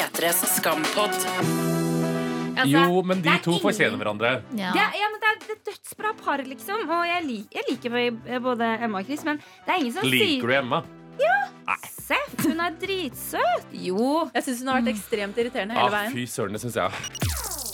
P3s skampod. Altså, Jo, men de det to ingen- fortjener hverandre. Ja. Det er, ja, men det er et dødsbra par, liksom. Og jeg, lik, jeg liker vel både Emma og Chris, men det er ingen som Liker du Emma? Ja. Seff, hun er dritsøt. Jo. Jeg syns hun har vært ekstremt irriterende Ah, hele veien. fy søren, det syns jeg.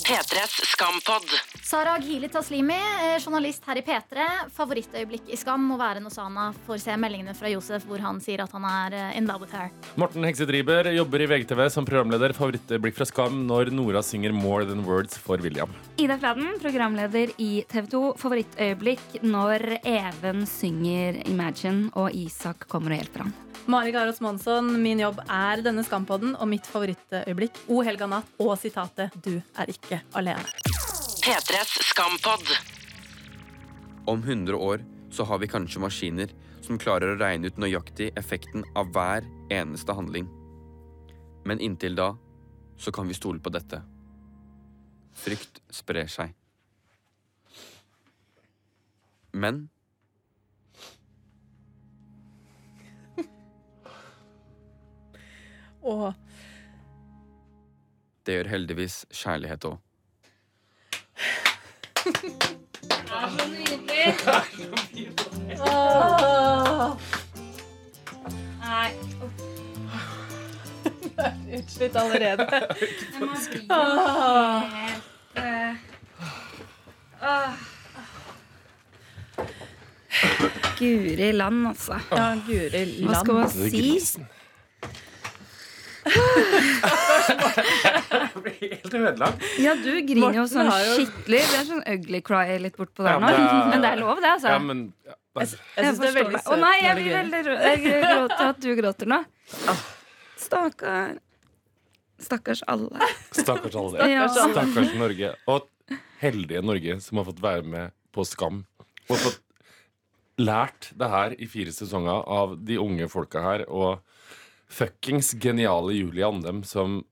P3s skampod. Sara Ghili Taslimi, eh, journalist her i P3. Favorittøyeblikk i Skam må være når Sana får se meldingene fra Josef hvor han sier at han er eh, in love with her. Morten Heksedriber jobber i VGTV som programleder. Favorittøyeblikk fra Skam når Nora synger 'More Than Words' for William. Ida Fladen, programleder i TV 2. Favorittøyeblikk når Even synger 'Imagine' og Isak kommer og hjelper ham. Mari Garås Monsson, min jobb er denne Skampodden, og mitt favorittøyeblikk O helga natt og sitatet 'Du er ikke alene'. P3s skampod. Om 100 år så har vi kanskje maskiner som klarer å regne ut nøyaktig effekten av hver eneste handling. Men inntil da så kan vi stole på dette. Frykt sprer seg. Men Og det gjør heldigvis kjærlighet òg. Nei, utslitt allerede. man blir jo helt. Guri land, altså. Ja, Guri land. Hva skal man si? Jeg blir helt ødelagt. Ja, du griner jo sånn jo- skikkelig. Det er sånn ugly cry litt bortpå der nå. men det er- Men det er lov, det, altså. Ja, men ja, jeg Jeg syns det er veldig deg. søt. Å nei, jeg blir veldig rød. Jeg gråter at du gråter nå. Stakkar. Stakkars alle. Stakkars alle. Ja. Stakkars Norge. Og heldige Norge som har fått være med på Skam. Og fått lært det her i fire sesonger av de unge folka her. Og fuckings geniale Julie Andem, som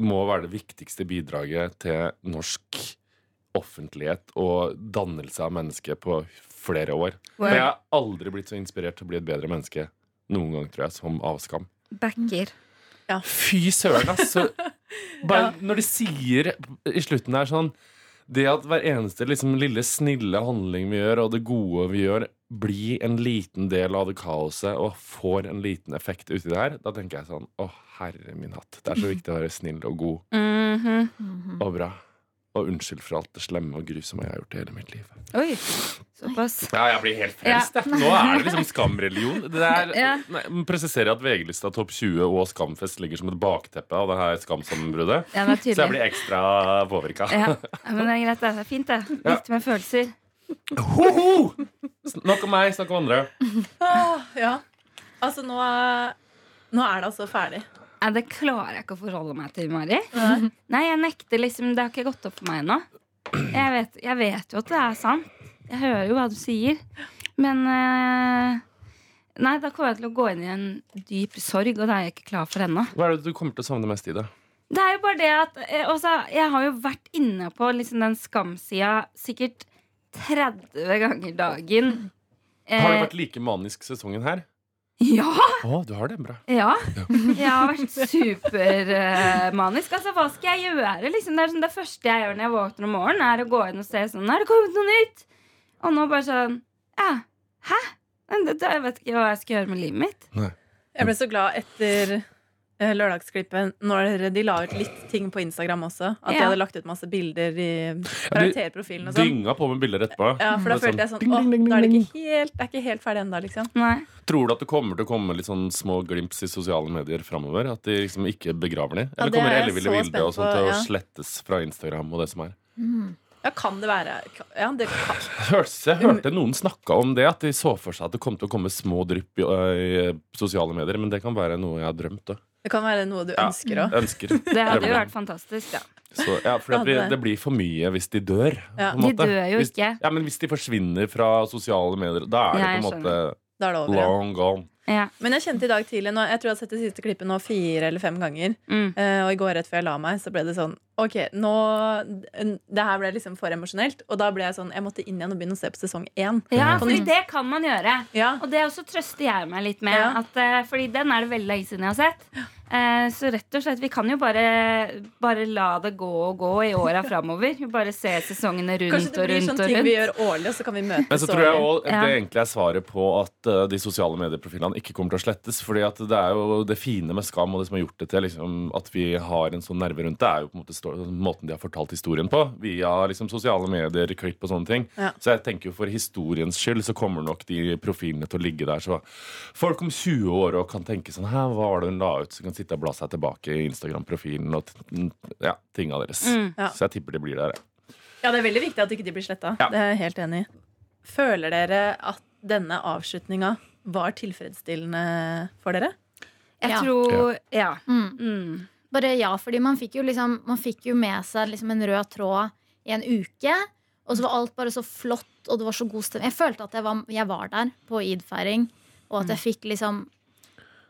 må være det viktigste bidraget til norsk offentlighet og dannelse av mennesket på flere år. For jeg har aldri blitt så inspirert til å bli et bedre menneske noen gang, tror jeg, som av Skam. Backer. Fy søren, altså. Bare når de sier i slutten der sånn Det at hver eneste liksom, lille snille handling vi gjør, og det gode vi gjør, blir en liten del av det kaoset og får en liten effekt uti det her, da tenker jeg sånn Å, herre min hatt. Det er så viktig å være snill og god Mhm. og bra. Og unnskyld for alt det slemme og grusomme jeg har gjort i hele mitt liv. Oi, såpass. Ja, jeg blir helt frelst. Ja. Nå er det liksom skamreligion. Det er, Ja. nei, presiserer at VG-lista Topp 20 og Skamfest ligger som et bakteppe av det her skamsammenbruddet. Ja, er Så jeg blir ekstra påvirka. Ja, men det er greit. Det er fint, det. Viktig med følelser. Hoho! Snakk om meg, snakk om andre. Ah, ja. Altså, nå er, nå er det altså ferdig. Nei, det klarer jeg ikke å forholde meg til, Mari. Nei, jeg nekter liksom Det har ikke gått opp for meg ennå. Jeg vet, jeg vet jo at det er sant. Jeg hører jo hva du sier. Men eh, Nei, da kommer jeg til å gå inn i en dyp sorg, og det er jeg ikke klar for ennå. Hva er det du kommer til å savne mest i det? Det er jo bare det at eh, også, Jeg har jo vært inne på liksom den skamsida sikkert 30 ganger dagen. Har det Eh, vært like manisk sesongen her? Ja! Å, du har det bra. Ja. Jeg har vært supermanisk. altså, hva skal jeg gjøre? Liksom, det, er sånn, det første jeg gjør når jeg våkner om morgenen, er å gå inn og se sånn Er det kommet noe nytt? Og nå bare sånn Ja. Hæ? Jeg vet ikke hva jeg skal gjøre med livet mitt. Jeg ble så glad etter lørdagsklippet når de la ut litt ting på Instagram også. At de hadde lagt ut masse bilder i karakterprofilen og sånn. Dynga på med bilder etterpå. Ja, for da følte jeg sånn ding, ding, da er det ikke helt, det er ikke helt ferdig ennå, liksom. Nei. Tror du at det kommer til å komme litt sånn små glimps i sosiale medier framover? At de liksom ikke begraver de? Eller ja, kommer er elleville så bilder og på, til å slettes fra Instagram og det som er? Ja, kan det være Ja, det kan. Hørte, jeg hørte noen snakka om det, at de så for seg at det kom til å komme små drypp i, i sosiale medier. Men det kan være noe jeg har drømt. Da. Det kan være noe du Ja. ønsker òg. Ønsker. Det hadde jo vært fantastisk. Ja. Så, ja, for det blir, det blir for mye hvis de dør. Ja. på en De dør jo hvis, ikke. Ja, Men hvis de forsvinner fra sosiale medier, da er det Ja, jeg på en måte Da er det over. Ja. long gone. Ja. Men jeg kjente i dag tidlig nå, Jeg tror jeg har sett det siste klippet nå fire eller fem ganger. Mm. Uh, og i går rett før jeg la meg, så ble det sånn Ok, nå Det her ble liksom for emosjonelt. Og da ble jeg sånn Jeg måtte inn igjen og begynne å se på sesong én. Ja, for fordi det kan man gjøre. Ja. Og det også trøster jeg meg litt med. Ja. At, eh, fordi den er det veldig lenge siden jeg har sett. Eh, så rett og slett, vi kan jo bare, bare la det gå og gå i åra framover. Bare se sesongene rundt Kanskje det og blir rundt sånn og ting vi gjør årlig, og så kan vi møtes Men så tror jeg også Ja. det egentlig er svaret på at eh, de sosiale medieprofilene ikke kommer til å slettes. fordi at det er jo det fine med Skam og det som har gjort det til liksom, at vi har en sånn nerve rundt det, er jo på en måte stå- måten de har fortalt historien på. Via liksom, sosiale medier, klipp og sånne ting. Ja. Så jeg tenker jo for historiens skyld så kommer nok de profilene til å ligge der. Så folk om 20 år og kan tenke sånn Hæ, hva var det hun la ut? Så kan sitte og bla seg tilbake i Instagram-profilen og ja, tinga deres. Mm. Ja. Så jeg tipper de blir der. jeg. Ja, det er veldig viktig at ikke de blir sletta. Ja. Det er jeg helt enig i. Føler dere at denne avslutninga var tilfredsstillende for dere? Jeg Ja. tror Ja. Mm. Mm. Bare ja, fordi man fikk jo liksom Man fikk jo med seg liksom en rød tråd i en uke. Og så var alt bare så flott, og det var så god stemning. Jeg følte at jeg var, jeg var der på id-feiring, og at jeg fikk liksom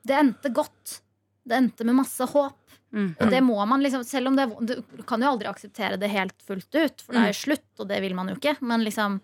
Det endte godt. Det endte med masse håp. Mm. Og det må man liksom Selv om det Du kan jo aldri akseptere det helt fullt ut, for det er jo slutt, og det vil man jo ikke. Men liksom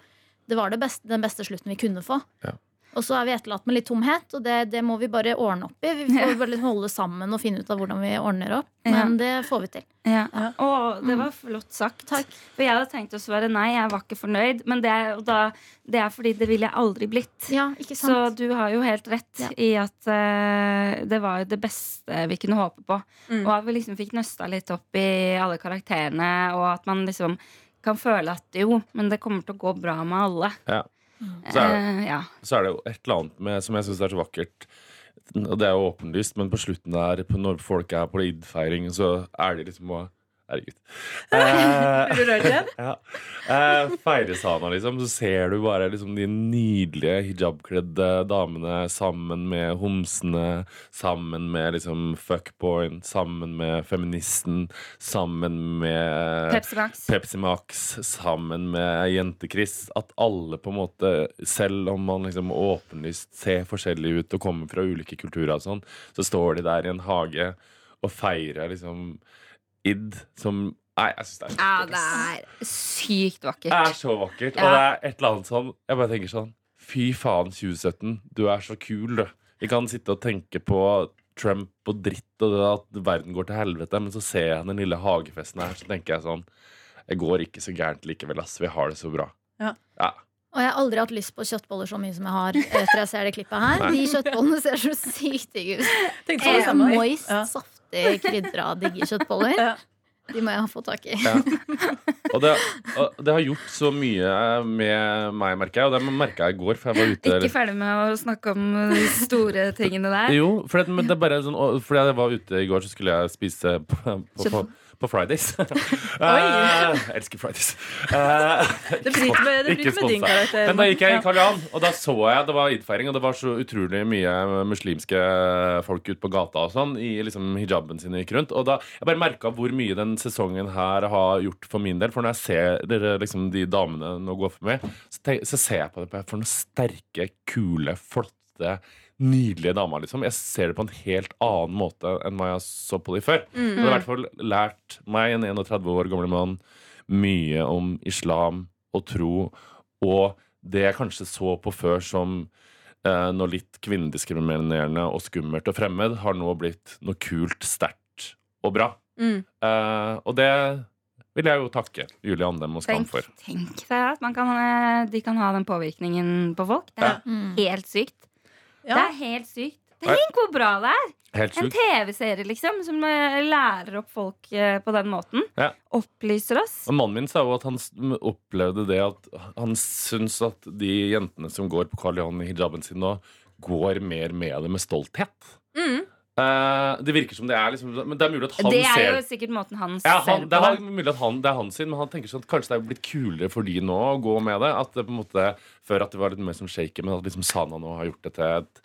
det var det beste, den beste slutten vi kunne få. Ja. Og så er vi etterlatt med litt tomhet, og det, det må vi bare ordne opp i. Vi får bare liksom holde sammen og finne ut av hvordan vi ordner opp. Men det får vi til. Ja. Ja. Å, det var flott sagt. For jeg hadde tenkt å svare nei, jeg var ikke fornøyd. Men det er, og da, det er fordi det ville jeg aldri blitt. Ja, ikke Så du har jo helt rett Ja. i at uh, det var jo det beste vi kunne håpe på. Mm. Og at vi liksom fikk nøsta litt opp i alle karakterene, og at man liksom kan føle at jo, men det kommer til å gå bra med alle. Ja. Så er Eh, ja. så er det jo et eller annet med, som jeg syns er så vakkert. Og det er jo åpenlyst, men på slutten der, når folk er på id-feiring, så er de liksom å Herregud. Eh, Blir du rørt igjen? ja. Eh, Feiresana, liksom. Så ser du bare liksom de nydelige hijabkledde damene sammen med homsene, sammen med liksom fuckboyen, sammen med feministen, sammen med Pepsi Max. Pepsi Max sammen med Jente-Chris. At alle på en måte, selv om man liksom åpenlyst ser forskjellig ut og kommer fra ulike kulturer og sånn, så står de der i en hage og feirer liksom id som Nei, jeg syns det er Ja, vakkert. det er sykt Det er så vakkert. Og det er et eller annet sånn Jeg bare tenker sånn Fy faen, 2017. Du er så kul, du. Vi kan sitte og tenke på Trump og dritt og det at verden går til helvete, men så ser jeg den lille hagefesten her, så tenker jeg sånn Det går ikke så gærent likevel, ass. Vi har det så bra. Ja. Ja. Og jeg har aldri hatt lyst på kjøttboller så mye som jeg har etter jeg ser det klippet her. Nei. De kjøttbollene ser så sykt digge ut. Eh. Moist, Ja. Saftig, krydra, digge kjøttboller. Ja. De må jeg ha fått tak i. Ja. Og, det, og det har gjort så mye med meg, merker jeg. Og det merka jeg i går, for jeg var ute Ikke ferdig med å snakke om de store tingene der. Jo, for det, men det er bare sånn Fordi jeg var ute i går, så skulle jeg spise på, på, på, på Fridays. uh, elsker Fridays. Uh, Det bryter med, det bryter med din karakter. Men da gikk jeg i Karl Johan, og da så jeg det var id-feiring, og det var så utrolig mye muslimske folk ute på gata og sånn, i liksom hijaben sin gikk rundt. Og da jeg bare merka hvor mye den sesongen her har gjort for min del. For når jeg ser dere, liksom, de damene nå gå for meg, så, så ser jeg på det på for noen sterke, kule, flotte Nydelige damer, liksom. Jeg ser det på en helt annen måte enn hva jeg så på de før. Mm. Det har i hvert fall lært meg, en 31 år gamle mann, mye om islam og tro, og det jeg kanskje så på før som eh, noe litt kvinnediskriminerende og skummelt og fremmed, har nå blitt noe kult, sterkt og bra. Mm. Eh, og det vil jeg jo takke Julie Andem og Skam for. tenk deg at man kan, eh, de kan ha den påvirkningen på folk. Det er ja. helt sykt. Det er helt sykt. Tenk hvor bra det er! En. TV-serie liksom som eh, lærer opp folk eh, på den måten. Ja. Opplyser oss. Og mannen min sa jo at han opplevde det at han syns at de jentene som går på Karl Johan i hijaben sin nå, går mer med det med stolthet. Mm. Eh, det virker som det er liksom Men det er mulig at han Det er ser jo sikkert måten han ja, ser på det er mulig at han, det er han sin, men han tenker sånn at kanskje det er blitt kulere for de nå å gå med det. At det på en måte Før at det var litt mer som shaker, men at liksom Sana nå har gjort det til et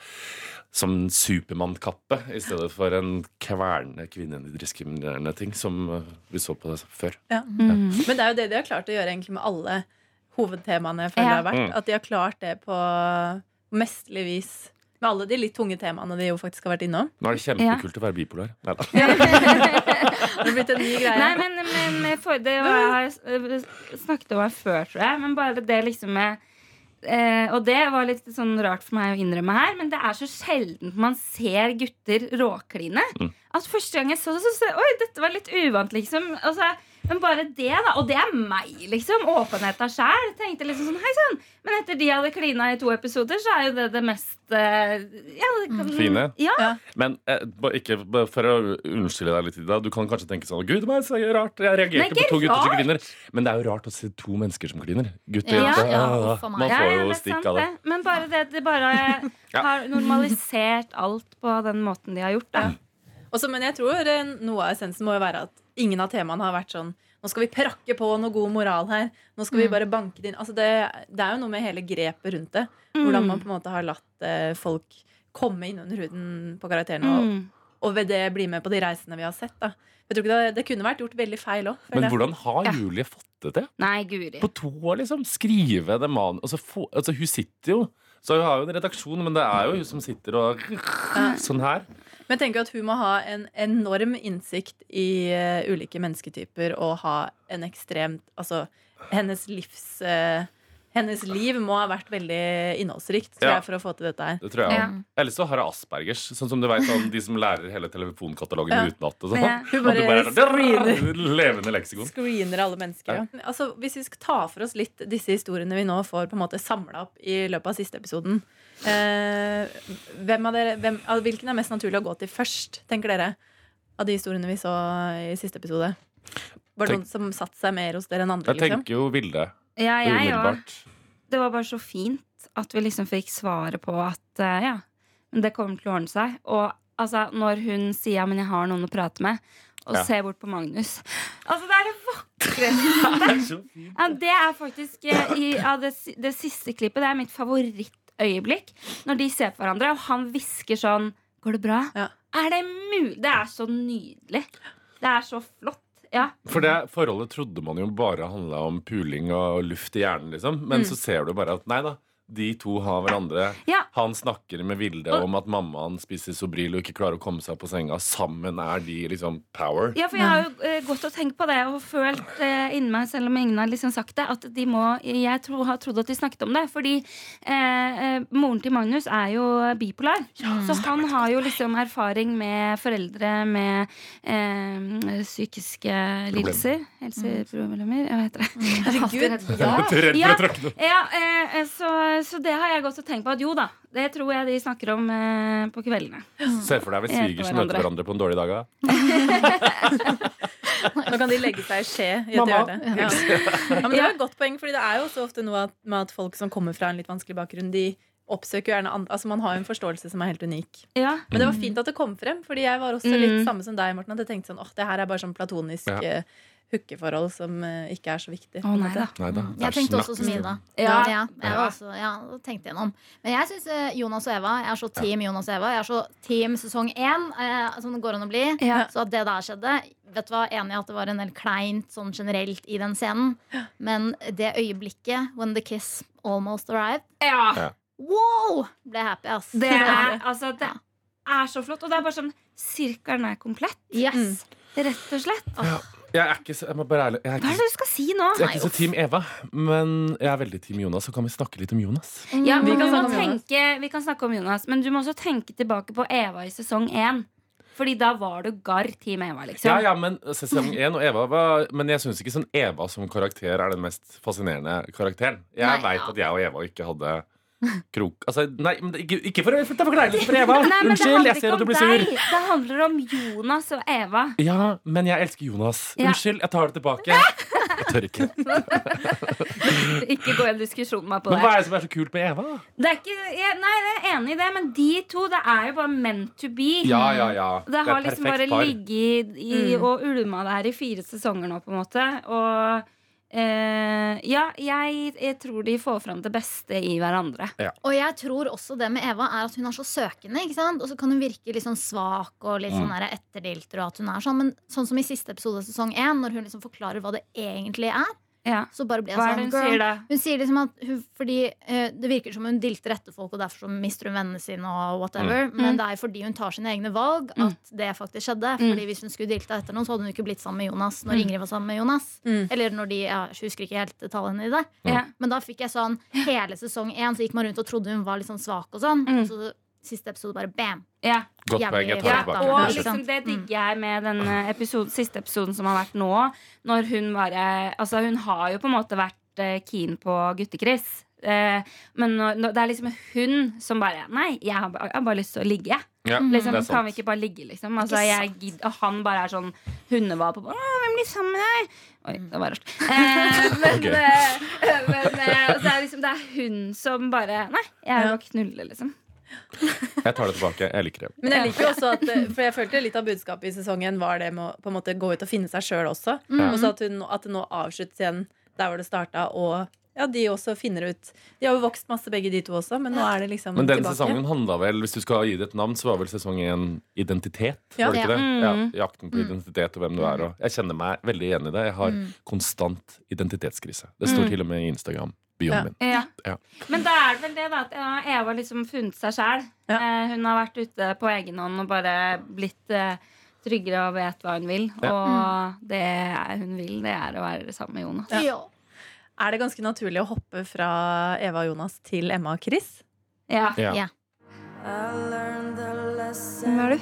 som Supermann-kappe i stedet for en kvernende kvinnediskriminerende ting som eh, vi så på det før. Ja. Mm. Men det er jo det de har klart å gjøre egentlig med alle hovedtemaene. Jeg føler Ja. det har vært Mm. At de har klart det på mesterlig vis Med alle de litt tunge temaene vi jo faktisk har vært innom. Nå er det kjempekult å være bipolar. Neida. Det har blitt en ny greie. Nei, men, men for, det var, jeg har øh, snakket om her før, tror jeg. Men bare det liksom med eh, Og det var litt sånn rart for meg å innrømme her, men det er så sjelden man ser gutter råkline. At første gang jeg så det, så sa jeg oi, dette var litt uvant, liksom. Altså, men bare det, da. Og det er meg, liksom. Åpenheta sjæl. Tenkte liksom sånn, hei sann. Men etter de hadde klina i to episoder, så er jo det det mest eh, ja, det kan, Fine. Ja. Men eh, ikke, for å unnskylde deg litt, Ida, du kan kanskje tenke sånn Gud, det er så rart. Jeg reagerte på to gutter som kliner. Men det er jo rart å se to mennesker som kliner. Gutter og Ja, jenter. ja, ah, meg. Man får jo det stikk av det. det. Men bare det de bare har normalisert alt på den måten de har gjort. Da. Også, men jeg tror eh, noe av essensen må jo være at ingen av temaene har vært sånn Nå skal vi prakke på noe god moral her. Nå skal vi bare banke det inn. Altså det, det er jo noe med hele grepet rundt det. Hvordan man på en måte har latt eh, folk komme inn under huden på karakterene. Og, Mm. og ved det bli med på de reisene vi har sett. Da. Jeg tror ikke det, det kunne vært gjort veldig feil òg. Men hvordan har Ja. Julie fått det til? Nei, Guri. På to år, liksom. Skrive det man... Altså, få, altså, hun sitter jo Så hun har jo en redaksjon, men det er jo hun som sitter og Sånn her. Men jeg tenker at hun må ha en enorm innsikt i uh, ulike mennesketyper og ha en ekstremt Altså hennes livs eh, Hennes liv må ha vært veldig innholdsrikt tror Ja. jeg, for å få til dette her. Det tror jeg Ja. også. Ellers så har jeg Aspergers. Sånn som du vet, sånn, De som lærer hele telefonkatalogen Ja. utenat. og Sånn. Ja. Hun bare, du bare er screener, Levende leksikon. screener alle mennesker. Ja. Altså, hvis vi skal ta for oss litt disse historiene vi nå får på en måte samla opp i løpet av siste episoden eh, hvem av dere, hvem, altså, Hvilken er mest naturlig å gå til først, tenker dere? Av de historiene vi så i siste episode? Var det Tenk- noen som satte seg mer hos dere enn andre? Jeg Liksom? tenker jo Vilde. Ja, jeg òg. Det var bare så fint at vi liksom fikk svaret på at uh, ja, men det kommer til å ordne seg. Og altså, når hun sier ja, men jeg har noen å prate med, og Ja. ser bort på Magnus Altså, det er det vakreste. Ja, det er faktisk eh, i, ja, det, det siste klippet. Det er mitt favorittøyeblikk. Når de ser på hverandre, og han hvisker sånn Går det bra? Ja. Er det mulig? Det er så nydelig. Det er så flott. Ja. For det forholdet trodde man jo bare handla om puling og luft i hjernen, liksom. Men så ser du bare at nei da, de to har hverandre. Ja. Han snakker med Vilde Og- om at mammaen spiser Sobril og ikke klarer å komme seg på senga. Sammen er de liksom power. Ja, for jeg har jo uh, gått og tenkt på det og følt uh, inni meg, selv om ingen har liksom sagt det, at de må Jeg tro, har trodd at de snakket om det. Fordi uh, eh, moren til Magnus er jo bipolar. så han har jo liksom erfaring med foreldre med eh, psykiske lidelser. Helseproblemer. Hva heter det? Herregud, Ja. Ja. Ja, eh, så, så det har jeg også tenkt på at jo da, det tror jeg de snakker om eh, på kveldene. Se for deg hvis svigers møter hverandre på en dårlig dag. da. Nå kan de legge seg i skje i et Mamma. hjørne. Ja. Ja, men det er et godt poeng, Fordi det er jo så ofte noe at, med at folk som kommer fra en litt vanskelig bakgrunn, de oppsøker jo gjerne andre Altså Man har jo en forståelse som er helt unik. Ja. Men det var fint at det kom frem, Fordi jeg var også Mm. litt samme som deg, Morten. At jeg tenkte sånn, åh, det her er bare sånn platonisk Ja. eh, hookeforhold som eh, ikke er så viktig. Å nei da. Nei da. Jeg tenkte også som Ida. Ja. Ja, jeg var også, ja, tenkte gjennom. Men jeg syns Jonas og Eva Jeg er så team Jonas og Eva. Jeg er så team sesong én, eh, som det går an å bli. Ja. Så at det der skjedde Vet du hva, Enig i at det var en del kleint sånn generelt i den scenen. Men det øyeblikket when the kiss almost arrived ja. Ja. Wow! Ble happy, ass. Det er, altså, det er så flott. Og det er bare sånn Sirkelen er komplett. Yes. Rett og slett. Jeg er ikke så, jeg må bare ærlig, jeg er Hva er ikke, det du skal si nå? jeg er ikke så Team Eva, men jeg er veldig Team Jonas. Så kan vi snakke litt om Jonas. Ja, Vi kan snakke om Jonas. tenke, vi kan snakke om Jonas, men du må også tenke tilbake på Eva i sesong én. Fordi da var du garr Team Eva, liksom. Ja, ja, men sesong 1 og Eva var Men jeg syns ikke sånn Eva som karakter er den mest fascinerende karakteren. Jeg Nei, veit ja. at jeg og Eva ikke hadde krok Altså, nei, men det- ikke, ikke for å forkleinelse for Eva! Nei, Unnskyld, jeg ser at du om sur. deg. Det handler om Jonas og Eva. Ja, men jeg elsker Jonas. Ja. Unnskyld, jeg tar det tilbake. Jeg tør ikke. Ikke gå i en diskusjon med meg på Men hva er det som er så kult med Eva? det er ikke, jeg, nei, jeg er enig i det, men de to, det er jo bare meant to be. Ja, ja, ja. Det har er liksom bare ligget i, i og ulma der i fire sesonger nå, på en måte. Og eh, ja, jeg, jeg tror de får fram det beste i hverandre. Og jeg tror også det med Eva er at hun er så søkende. ikke sant? Og så kan hun virke litt sånn svak og litt sånn etterdilter. Og at hun er sånn, Men sånn som i siste episode av sesong én, når hun liksom forklarer hva det egentlig er. Ja. Så bare ble jeg Hva er sånn det hun sier da? Hun sier liksom at hun, fordi eh, Det virker som hun dilter etter folk, og derfor så mister hun vennene sine. og whatever Men det er fordi hun tar sine egne valg at det faktisk skjedde. Mm. Fordi Hvis hun skulle dilta etter noen, så hadde hun ikke blitt sammen med Jonas når Ingrid var sammen med Jonas. Mm. Eller når de, ja, Jeg husker ikke helt detaljene i det. Ja. Men da fikk jeg sånn hele sesong én, så gikk man rundt og trodde hun var litt sånn svak og sånn. Mm. Og så siste episode bare bam! Ja. Godt Jævlig poeng. Jeg tar Ja, det tilbake. og liksom det digger jeg med den eh, episode, siste episoden som har vært nå. Når hun bare Altså, hun har jo på en måte vært eh, keen på Gutte-Chris. Eh, men når, det er liksom hun som bare Nei, jeg har, bare, jeg har bare lyst til å ligge. Ja, Liksom, det er kan vi ikke bare ligge, liksom? Altså, jeg gidd, og han bare er sånn hundevalp og bare Å, hvem blir sammen med deg? Oi, det var rart. Eh, men okay. eh, men eh, så er det liksom, det er hun som bare Nei, jeg vil Ja. bare knulle, liksom. Jeg tar det tilbake. Jeg liker det. Men jeg liker jo også at eh, For jeg følte litt av budskapet i sesongen var det med å på en måte gå ut og finne seg sjøl også. Mm. Og så at, hun, at det nå avsluttes igjen der hvor det starta, og ja, de også finner ut De har jo vokst masse, begge de to også, men nå er det liksom Men den tilbake. sesongen handla vel, hvis du skal gi det et navn, så var vel sesong én identitet? Ja. Var det ikke det? Ja. Ja, Mm. jakten på identitet og hvem du er. Og jeg kjenner meg veldig igjen i det. Jeg har konstant identitetskrise. Det står Mm. til og med i Instagram-bioen Ja. min. Ja. Ja. Men da er det vel det da at Eva liksom funnet seg sjæl. Ja. Eh, hun har vært ute på egen hånd og bare blitt eh, tryggere og vet hva hun vil. Og det hun vil, det er å være sammen med Jonas. Ja. Ja. Er det ganske naturlig å hoppe fra Eva og Jonas til Emma og Chris? Ja. Ja. Ja. Hvem er du?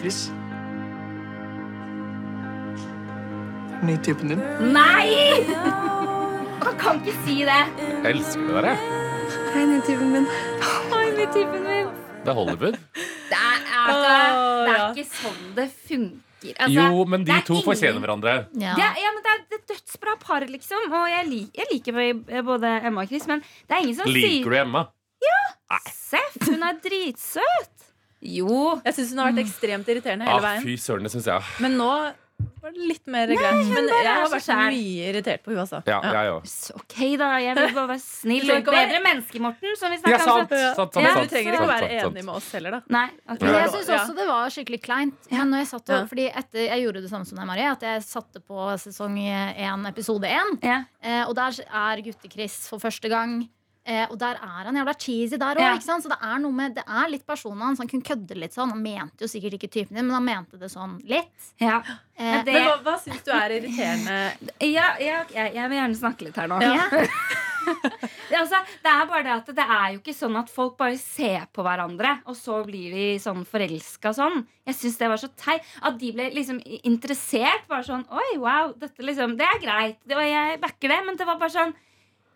Chris. Ny typen din. Nei! Han kan ikke si det! Jeg elsker det der, jeg. Hei, ny typen min. Hei, nye typen min. Det er Hollywood. Det er, altså, Åh, det er ikke sånn det funker. Altså, Jo, men de to ingen- fortjener hverandre. Ja. Det er, ja, men det er et dødsbra par, liksom. Og jeg, lik, jeg liker både Emma og Chris, men det er ingen som Liker du Emma? Ja. Seff, hun er dritsøt. Jo. Jeg syns hun har vært ekstremt irriterende Ah, hele veien. fy søren, det synes jeg. Men nå var det litt mer greit. Men jeg er har vært skjær. mye irritert på henne, altså. Ja, Ja. jeg òg. Ok, da. Jeg vil bare være snill. Du ikke være- Bedre menneske, Morten. Som vi Ja, sant, om. sant. sant, sant, Ja, sant, du trenger ikke å være sant, sant. enig med oss heller, da. Nei. okay. Men jeg syns også det var skikkelig kleint. Men når jeg satt og, Ja. fordi etter, jeg gjorde det samme som deg, Marie, At jeg satte på sesong én, episode én. Ja. Eh, og der er Gutte-Chris for første gang. Eh, og der er han jævla cheesy der òg. Ja. Så det er noe med Det er litt personen hans. Han kunne kødde litt sånn. Han mente jo sikkert ikke typen din, men han mente det sånn litt. Ja. Eh, Men det- Men hva, hva syns du er irriterende? Ja, ja, jeg vil gjerne snakke litt her nå. ja. Det, altså, det er bare det at det er jo ikke sånn at folk bare ser på hverandre, og så blir de sånn forelska sånn. Jeg syns det var så teit. At de ble liksom interessert. Bare sånn Oi, wow, dette liksom Det er greit. Det var, jeg backer det. Men det var bare sånn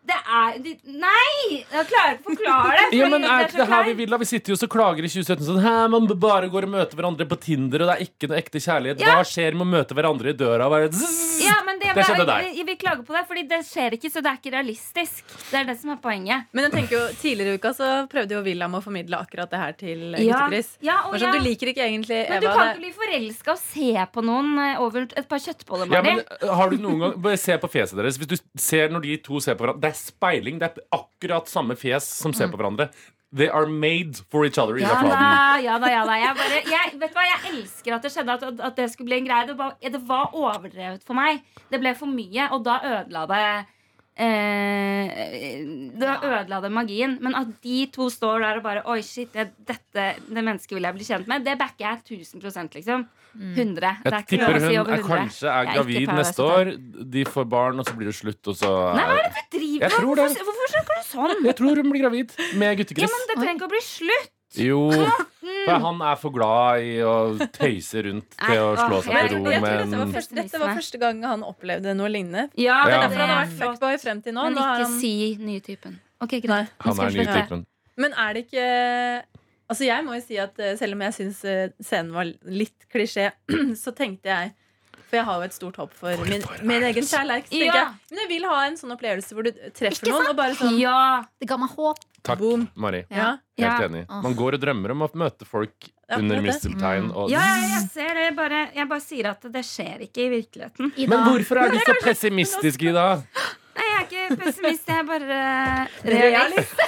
Det er de, Nei! Jeg klarer ikke å forklare det. Ja, men Er ikke det her vi vil? da? Vi sitter jo og klager i 2017 sånn Hæ, man bare går og møter hverandre på Tinder, og det er ikke noe ekte kjærlighet. Hva skjer med å møte hverandre i døra? Bare, zzz? Ja, men det, Det skjedde der. Vi, vi klager på det, fordi det skjer ikke, så det er ikke realistisk. Det er det som er poenget. Men jeg tenker jo, Tidligere i uka så prøvde jo William å formidle akkurat det her til Ja, Gutte-Chris. ja, sånn, ja. Du liker ikke egentlig Eva. Men du kan ikke bli forelska og se på noen eh, over et par kjøttboller, Ja, Mari. men uh, har du noen gang Bare se på fjeset deres. Hvis du ser når de to ser på hverandre Det er speiling. Det er akkurat samme fjes som ser på hverandre. They are made for each other. Ja da, ja da, ja da. Jeg, bare, jeg, vet du hva, jeg elsker at det skjedde, at, at det skulle bli en greie. Det var, det var overdrevet for meg. Det ble for mye, og da ødela det eh, Da ødela det magien. Men at de to står der og bare Oi, shit, det, dette det mennesket vil jeg bli kjent med, det backer jeg 1000 liksom. 100. Det er Jeg tipper hun er kanskje er gravid er neste år. De får barn, og så blir det slutt, og så Nei, hva er det du driver med? tror. Hvorfor, hvorfor snakker du sånn? Jeg tror hun blir gravid med Ja, men Det trenger ikke å bli slutt. Jo, for han er for glad i å tøyse rundt til å slå seg til ro med dette første, dette var første gang han opplevde noe lignende. Ja, Ja. Det er derfor han har vært fuckboy frem til nå. Men ikke si nye typen. Ok, greit. Han er nye typen. Men er det ikke Altså Jeg må jo si at eh, selv om jeg syns eh, scenen var litt klisjé, så tenkte jeg For jeg har jo et stort håp for min, min egen kjærleik. Ja. jeg, Men jeg vil ha en sånn opplevelse hvor du treffer noen og bare sånn Ja. Det ga meg håp. Takk, Boom. Mari. Ja. Helt Ja. enig. Man går og drømmer om å møte folk Ja, under er misteltein. Og... Ja, ja, jeg ser det. Bare, jeg bare sier at det skjer ikke i virkeligheten. Ida. Men hvorfor er du så pessimistisk, Ida? Jeg er ikke pessimist, jeg er bare realist.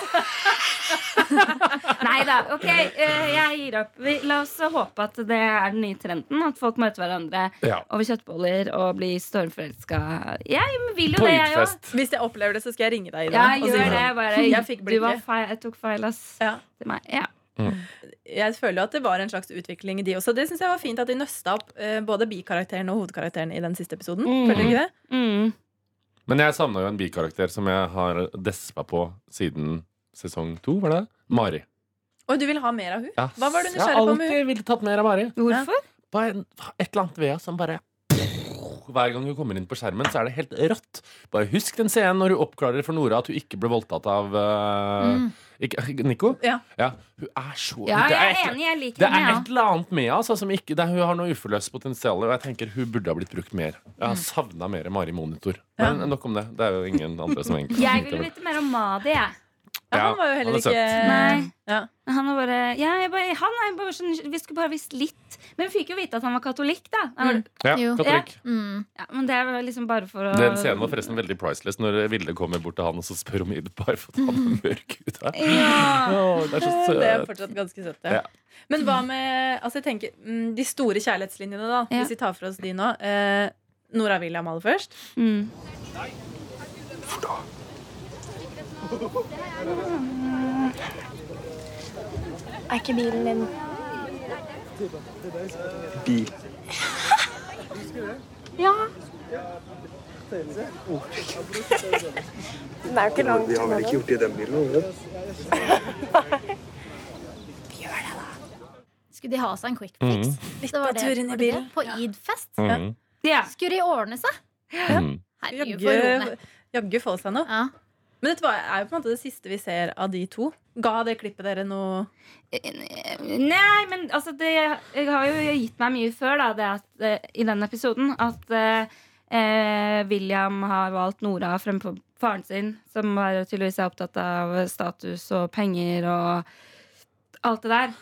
Nei da. Ok, eh, jeg gir opp. Vi, la oss håpe at det er den nye trenden. At folk møter hverandre Ja. over kjøttboller og blir stormforelska. Jeg vil jo På det, jeg òg. Hvis jeg opplever det, så skal jeg ringe deg. Ja, gjør det. sånn, Bare, Jeg fikk du var feil, jeg tok feil, ass. Ja. Til meg. Ja. Jeg føler jo at det var en slags utvikling i de også. Det synes jeg var fint at de nøsta opp eh, både bikarakteren og hovedkarakteren i den siste episoden. Mm. Føler du ikke det? Mm. Men jeg savna jo en bikarakter som jeg har despa på siden sesong to, var det? Mari. Og du vil ha mer av hun? Ja, Hva var du nysgjerrig på med hun? alltid villet tatt mer av Mari. Hvorfor? På en, et eller annet ved henne som bare Hver gang hun kommer inn på skjermen, så er det helt rått. Bare husk den scenen når hun oppklarer for Nora at hun ikke ble voldtatt av eh, ikke, Nico. Ja. Hun er så Ja, det jeg er et- enig. Jeg liker Det er et eller annet med henne altså, som ikke, det er, Hun har noe uforløst potensial, og jeg tenker hun burde ha blitt brukt mer. Jeg har savna mer Mari Monitor. Men nok om det. Det er jo ingen andre som egentlig. Jeg vil vite mer om Madi, jeg. Ja, Ja, han var jo heller han er søt. ikke Nei. Ja. Han var bare, ja, jeg bare, han er bare sånn, Vi skulle bare visst litt. Men vi fikk jo vite at han var katolikk, da. Var, Mm. Ja, katolikk. katolikk. Mm. ja, men det er liksom bare for å Den scenen var forresten veldig priceless når Vilde kommer bort til han og så spør om Id bare for han er mørk ut her. Ja. Åh, det er så Det er fortsatt ganske søtt. Ja. Ja. Men hva med altså jeg tenker, mm, de store kjærlighetslinjene, da? Ja. Hvis vi tar for oss de nå. Eh, Nora William aller først. Mm. Er ikke bilen din Bil. Ja. Den er jo ikke langt Vi har vel ikke gjort det i den bilen? Vi vi det? da. Skulle de ha seg en quick fix? Litt Det var av det, turen i bilen. På Id-fest? Mhm. ja. Skulle de ordne seg? Mm. Herregud, for jaggu få seg noe. Ja. Men dette er jo på en måte det siste vi ser av de to. Ga det klippet dere noe Nei, men altså det, har jo gitt meg mye før da, det at, eh, i den episoden at eh, eh, William har valgt Nora fremfor faren sin, som er, tydeligvis er opptatt av status og penger og alt det der.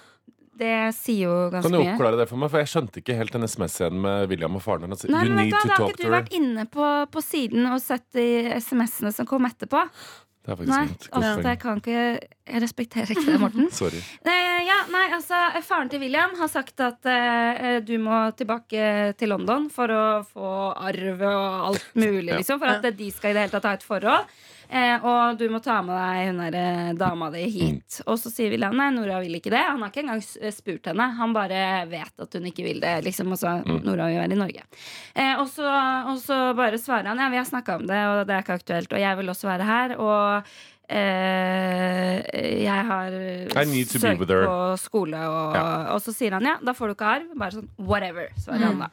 Det sier jo ganske mye. Kan du mye. oppklare det for meg? For jeg skjønte ikke helt den SMS-scenen med William og faren. hennes. Nei, You men vet need du, to Da har ikke du vært inne på, på siden og sett de SMS-ene som kom etterpå. Det er faktisk Nei, godt altså, jeg kan ikke Jeg respekterer ikke det, Morten. Sorry. Eh, ja, nei, altså Faren til William har sagt at eh, du må tilbake til London for å få arv og alt mulig, Ja. liksom. For at de skal i det hele tatt ha et forhold. Eh, og du må ta med deg hun der eh, dama di hit. Og så sier William nei, Nora vil ikke det. Han har ikke engang eh, spurt henne. Han bare vet at hun ikke vil det. Liksom, og så Nora vil være i Norge. Eh, og, så, og så bare svarer han ja, vi har snakka om det, og det er ikke aktuelt. Og jeg vil også være her. Og eh, jeg har søkt på skole, og, Ja. og så sier han ja, da får du ikke arv. Bare sånn whatever, svarer han da.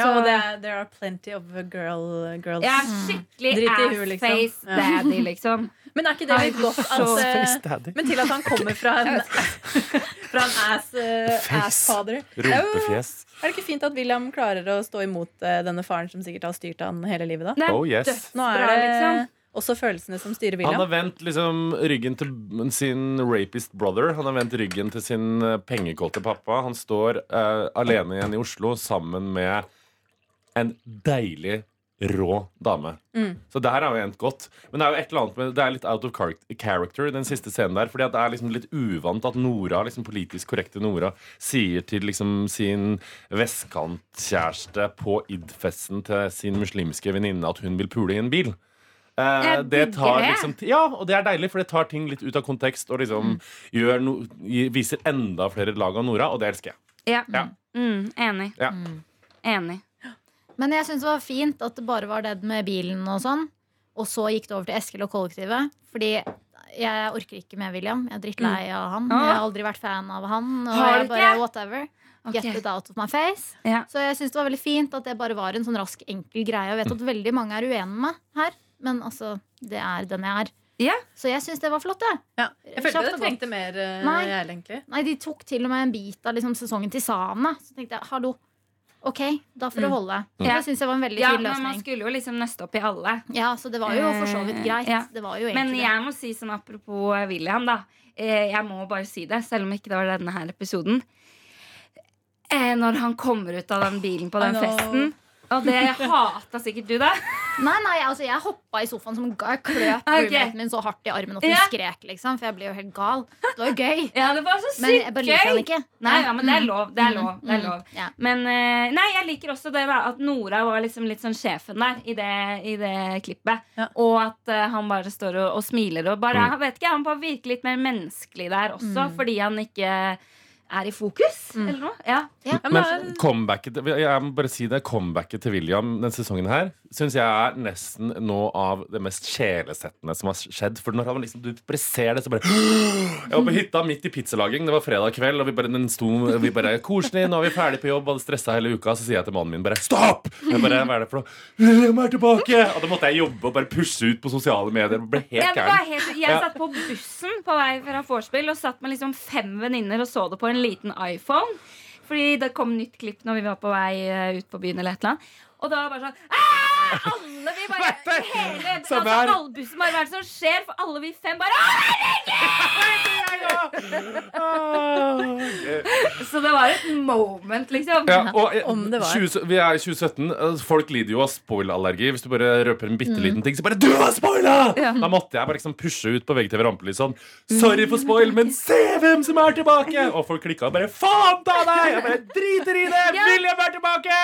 Ja, og det er, there are plenty of girl, girls. Ja, skikkelig Drit i hun, liksom. Ja. daddy, liksom. Men er ikke det litt godt at Så eh, Men til at han kommer fra en, fra en ass, uh, ass-fader. Er Rumpefjes. Er det ikke fint at William klarer å stå imot eh, denne faren som sikkert har styrt han hele livet? da? Er Oh, yes. Nå er det liksom. også følelsene som styrer William. Han har vendt liksom ryggen til sin rapist brother. Han har vendt ryggen til sin eh, pengekåte pappa. Han står uh, alene igjen i Oslo sammen med en deilig, rå dame. Mm. Så det her har vi endt godt. Men det er jo et eller annet med Det er litt out of character, den siste scenen der. Fordi det er liksom litt uvant at Nora, liksom politisk korrekte Nora, sier til liksom sin vestkantkjæreste på id-festen til sin muslimske venninne at hun vil pule i en bil. Eh, det tar liksom Ja, og det er deilig, for det tar ting litt ut av kontekst og liksom Mm. no, viser enda flere lag av Nora, og det elsker jeg. Ja. Ja. Mm, enig. Ja. Enig. Men jeg syns det var fint at det bare var det med bilen og sånn. Og så gikk det over til Eskil og kollektivet. Fordi jeg orker ikke med William. Jeg er drittlei av han. Jeg har aldri vært fan av han. Og jeg bare, whatever. Get Get it out of my face. Ja. Så jeg syns det var veldig fint at det bare var en sånn rask, enkel greie. Jeg vet at veldig mange er uenige med meg her, men altså, det er den jeg er. Ja. Så jeg syns det var flott, jeg. Ja. Jeg følte det trengte mer, Uh, Nei. jeg. Nei, de tok til og med en bit av liksom, sesongen til Sana. Så tenkte jeg, hallo. Ok, da får det holde. Ja. Det syns jeg var en veldig ja, fin men man skulle jo liksom nøste opp i alle. Ja, så det var jo for så vidt greit. Eh, ja. Det var jo Men jeg må si sånn apropos William, da. Eh, Jeg må bare si det, selv om ikke det var denne her episoden. Eh, Når han kommer ut av den bilen på den know. festen, Og det hata sikkert du, da. Nei, nei, altså jeg hoppa i sofaen som gal. Jeg kløp okay. roommaten min så hardt i armen at hun Ja. skrek, liksom. For jeg ble jo helt gal. Det var jo gøy. Ja, det var så sykt Men jeg bare liker han ikke. Nei, ja, men det er Mm. lov. Det er lov. Det er Mm, lov. ja. Men eh, nei, jeg liker også det da, at Nora var liksom litt sånn sjefen der i det, i det klippet. Ja. Og at uh, han bare står og, og smiler og bare Mm. jeg vet ikke, Han bare virker litt mer menneskelig der også, Mm. fordi han ikke er i fokus, Mm. eller noe. Ja. Ja, men comebacket Jeg må bare si det Comebacket til William denne sesongen her syns jeg er nesten noe av det mest sjelesettende som har skjedd. For når han liksom, du bare ser det, så bare Jeg var på hytta midt i pizzalaging. Det var fredag kveld, og vi bare, den sto, vi bare Koselig, nå er vi ferdig på jobb, hadde stressa hele uka. Så sier jeg til mannen min bare Stopp! Jeg bare, Hva er det for noe? William er tilbake! Og da måtte jeg jobbe og bare pushe ut på sosiale medier. Jeg ble helt gæren. helt, jeg Ja. satt på bussen på vei fra vorspiel og satt med liksom fem venninner og så det på en liten iPhone. Fordi det kom nytt klipp når vi var på vei eh, ut på byen. eller et eller annet Og da var det bare sånn! Alle vi bare hele, altså, er som skjer? For alle vi fem bare! Så det var et moment, liksom. Ja, og eh, Om det var. 20, vi er i 2017. eh, Folk lider jo av spoilallergi. Hvis du bare røper en bitte liten ting, så bare 'Du har spoila!' Da måtte jeg bare liksom pushe ut på VGTV Rampelys sånn 'Sorry for spoil, men se hvem som er tilbake!' Og folk klikka og bare 'Faen ta deg!' Jeg bare driter i det! Ja. William er tilbake!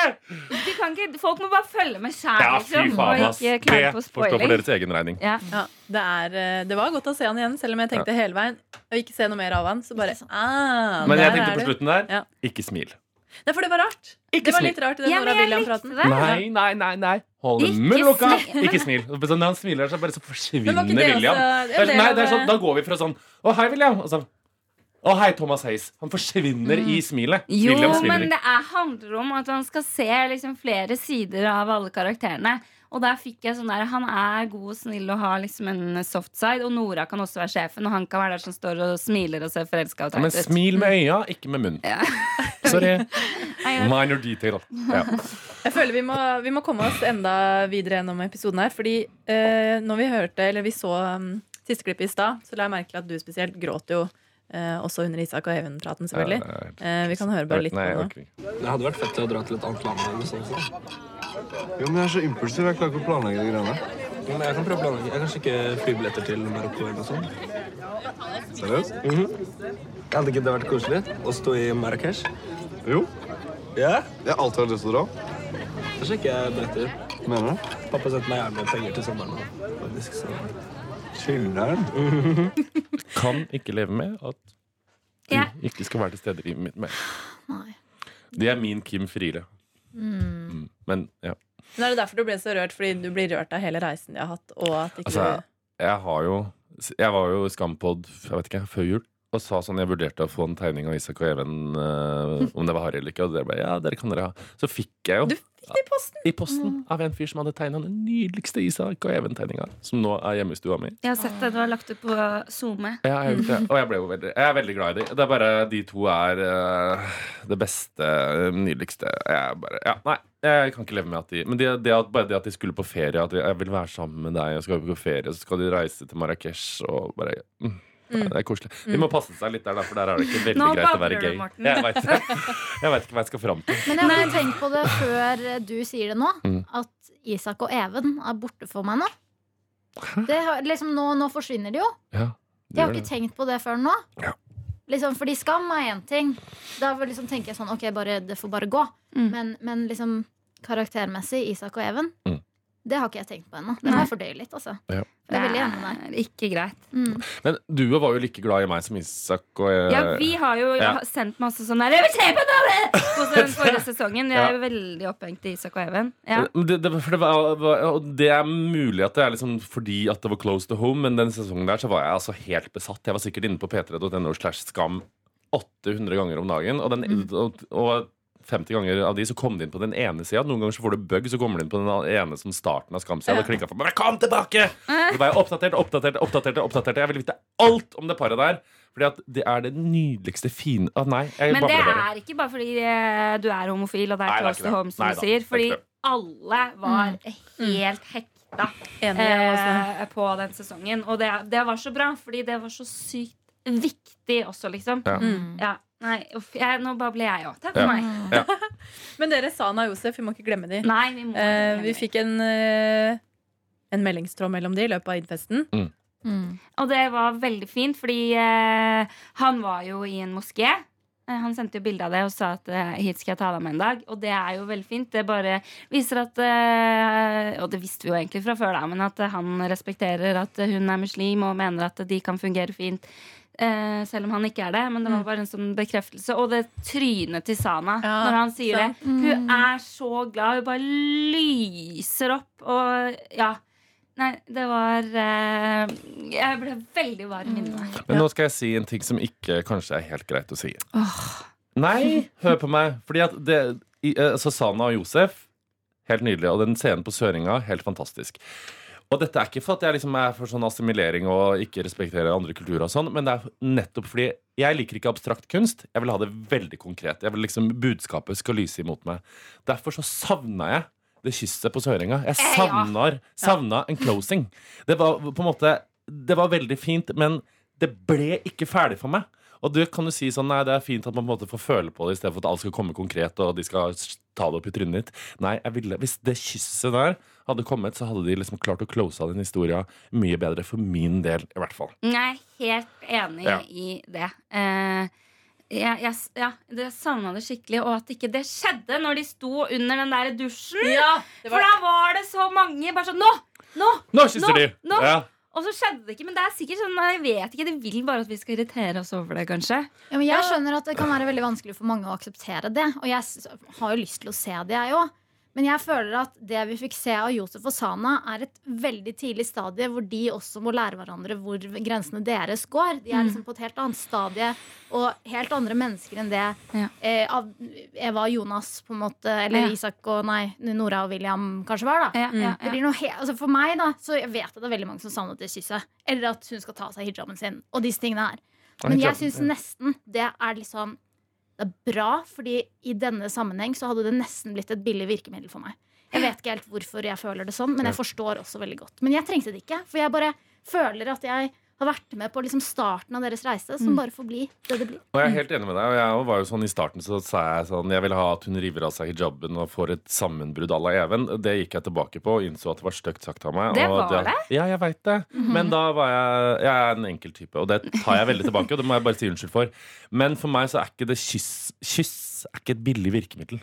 Du kan ikke, folk må bare følge med sjæl, Ja, fy liksom. faen, ass. Det får stå for deres egen regning. Ja. Ja, det, er, eh, det var godt å se han igjen, selv om jeg tenkte hele veien å ikke se noe mer av han. Så bare, ah, Men jeg tenkte på slutten der Ja. ikke smil. Nei, for det var rart. Ikke det var litt rart i den Ja, Nora William-praten. Nei, nei, nei. nei Hold munnen lukka! Ikke smil. Når han smiler, så bare så forsvinner det William. også- det Det er er, nei, det er sånn, da går vi fra sånn Å, hei, William. Og så Å, hei, Thomas Hayes. Han forsvinner i smilet. Jo, men det er, handler om at man skal se liksom flere sider av alle karakterene. Og der fikk jeg sånn der Han er god og snill og har liksom en soft side. Og Nora kan også være sjefen, og han kan være der som står og smiler og ser forelska og Ja, men smil med øya, ikke med munnen. Ja. Sorry. Minor detail. Ja. Jeg føler vi må, vi må komme oss enda videre gjennom episoden her. Fordi eh, når vi hørte, eller vi så um, siste klipp i stad, så la jeg merke til at du spesielt gråt jo eh, også under Isak og Even-praten, selvfølgelig. Eh, vi kan høre bare litt Nei, på det. Det hadde vært fett å dra til et annet land. Eller sånn. så. Jo, men jeg er så impulsiv. Jeg klarer ikke å planlegge de greiene. Men jeg kan prøve å planlegge. Jeg kan sjekke flybilletter til Marokko eller noe sånt. Seriøst? Hadde ikke det vært koselig å stå i Marrakech? Jo. Ja? Jeg har alltid hatt lyst til å dra. Da sjekker jeg billetter. Mener du? Pappa sendte meg gjerne penger til sommeren. Faktisk, så. Chiller'n. Kan ikke leve med at du Ja. ikke skal være til stede i livet mitt mer. Nei. Det er min Kim Friele. Mm. Men ja. Men er det derfor du ble så rørt? Fordi du blir rørt av hele reisen de har hatt? Og at ikke Altså, jeg har jo Jeg var jo i Skampod jeg vet ikke, før jul og sa sånn jeg vurderte å få en tegning av Isak og Even, uh, om det var Harry eller ikke. Og dere bare ja, dere kan dere ha. Så fikk jeg jo Du fikk det i posten! i posten av en fyr som hadde tegna den nydeligste Isak og Even-tegninga, som nå er hjemme i stua mi. Jeg har sett det. Du har lagt det på SoMe. Ja, jeg det. Og jeg, ble jo veldig, jeg er veldig glad i dem. Det er bare de to er uh, det beste, nydeligste Jeg er bare Ja, nei. Jeg kan ikke leve med at de Men det, det at, bare det at de skulle på ferie, at de, jeg vil være sammen med deg, og skal på ferie, så skal de reise til Marrakech og bare mm. Ja, Det er koselig. De må passe seg litt der, for der er det ikke veldig Nå greit å være du, gay. Jeg vet, ikke hva jeg skal fram til. Men jeg har tenkt på det før du sier det nå. Mm. At Isak og Even er borte for meg nå. Det liksom, nå, nå forsvinner de jo. Ja, Jeg har ikke det. tenkt på det før nå. Ja. Liksom, fordi skam er én ting. Da liksom tenker jeg sånn, ok, bare, det får bare gå. Mm. Men, men liksom karaktermessig, Isak og Even, Mm. Det har ikke jeg tenkt på ennå. Det må jeg fordøye litt. altså Ja. Jeg er veldig enig med deg. Ikke greit. Mm. Men du var jo like glad i meg som Isak og jeg, Ja, vi har jo Ja. sendt masse sånn der Jeg vil se på det! På den forrige sesongen. Vi er jo veldig opphengt i Isak og Even. Ja. Det, det, for det, var, var, og det er mulig at det er liksom fordi at det var close to home, men den sesongen der så var jeg altså helt besatt. Jeg var sikkert inne på p3.no slash skam 800 ganger om dagen. Og, den, Mm. og, og 50 ganger av de så kom de inn på den ene sida. Noen ganger så får du bug, så kommer de inn på den ene som starten av Skamsida. Da Og klikka for meg. Kom tilbake! Så var jeg oppdatert, oppdatert, oppdatert, oppdatert. Jeg ville vite alt om det paret der. Fordi at det er det nydeligste fine ah, Nei, jeg Men det er bare. ikke bare fordi eh, du er homofil, og det er close to home, som Nei du sier. er Fordi alle var helt hekta Enig, eh, på den sesongen. Og det, det var så bra, fordi det var så sykt viktig også, liksom. Ja. Mm. Ja. Nei, uff, jeg, nå babler jeg òg. Takk for Ja. meg. Ja. Men dere, Sana og Josef, vi må ikke glemme de. Nei, vi må Eh, vi fikk en, eh, en meldingstråd mellom de i løpet av id-festen. Mm. Og det var veldig fint, fordi eh, han var jo i en moské. Eh, Han sendte jo bilde av det og sa at eh, hit skal jeg ta deg med en dag. Og det er jo veldig fint. Det bare viser at eh, Og det visste vi jo egentlig fra før, da, men at eh, han respekterer at eh, hun er muslim og mener at de kan fungere fint. Eh, selv om han ikke er det. Men det var bare en sånn bekreftelse. Og det trynet til Sana Ja, når han sier sant. det. Hun er så glad. Hun bare lyser opp. Og ja. Nei, det var eh, Jeg ble veldig varm inni meg. Men nå skal jeg si en ting som ikke kanskje er helt greit å si. Nei, hør på meg. Fordi at det i, eh, altså Sana og Josef, helt nydelig. Og den scenen på Søringa, helt fantastisk. Og dette er ikke for at jeg liksom er for sånn assimilering og ikke respekterer andre kulturer, og sånn, men det er nettopp fordi jeg liker ikke abstrakt kunst. Jeg vil ha det veldig konkret. Jeg vil liksom Budskapet skal lyse imot meg. Derfor så savna jeg det kysset på Sørenga. Jeg Eh, savner, savna en closing. Det var på en måte Det var veldig fint, men det ble ikke ferdig for meg. Og du kan jo si sånn, nei, det er fint at man på en måte får føle på det, i stedet for at alt skal komme konkret, og de skal ta det opp i trynet ditt. Nei, jeg ville, hvis det kysset der hadde kommet, så hadde de liksom klart å close av den historien mye bedre, for min del i hvert fall. Jeg er helt enig Ja. i det. Uh, jeg, jeg, ja, det savna det skikkelig, og at ikke det skjedde når de sto under den der dusjen. det For da var det så mange bare sånn Nå! Nå! Nå kysser de! Nå! Ja. Og så skjedde det ikke. Men det er sikkert sånn, jeg vet ikke, de vil bare at vi skal irritere oss over det, kanskje. Ja, men jeg skjønner at det kan være veldig vanskelig for mange å akseptere det. Og jeg har jo lyst til å se det, jeg òg. Men jeg føler at det vi fikk se av Josef og Sana, er et veldig tidlig stadie hvor de også må lære hverandre hvor grensene deres går. De er liksom på et helt annet stadie og helt andre mennesker enn det Ja. eh, av Eva og Jonas, på en måte, eller Ja. Isak og nei, Nora og William kanskje var, da. Ja, ja, Det blir noe he altså for meg da Så jeg vet at det er veldig mange som savner det kysset. Eller at hun skal ta av seg hijaben sin. Og disse tingene her Men jeg syns nesten det er liksom Det er bra, fordi i denne sammenheng så hadde det nesten blitt et billig virkemiddel for meg. Jeg vet ikke helt hvorfor jeg føler det sånn, men jeg forstår også veldig godt. Men jeg trengte det ikke, for jeg bare føler at jeg har vært med på liksom starten av deres reise, som bare får bli det det blir. Og jeg er helt enig med deg. Og jeg var jo sånn I starten så sa jeg sånn Jeg vil ha at hun river av seg hijaben og får et sammenbrudd à la Even. Det gikk jeg tilbake på og innså at det var stygt sagt av meg. Det og var det? Ja, jeg veit det. Men da var jeg Jeg er en enkel type, og det tar jeg veldig tilbake. Og det må jeg bare si unnskyld for. Men for meg så er ikke det kyss Kyss er ikke et billig virkemiddel.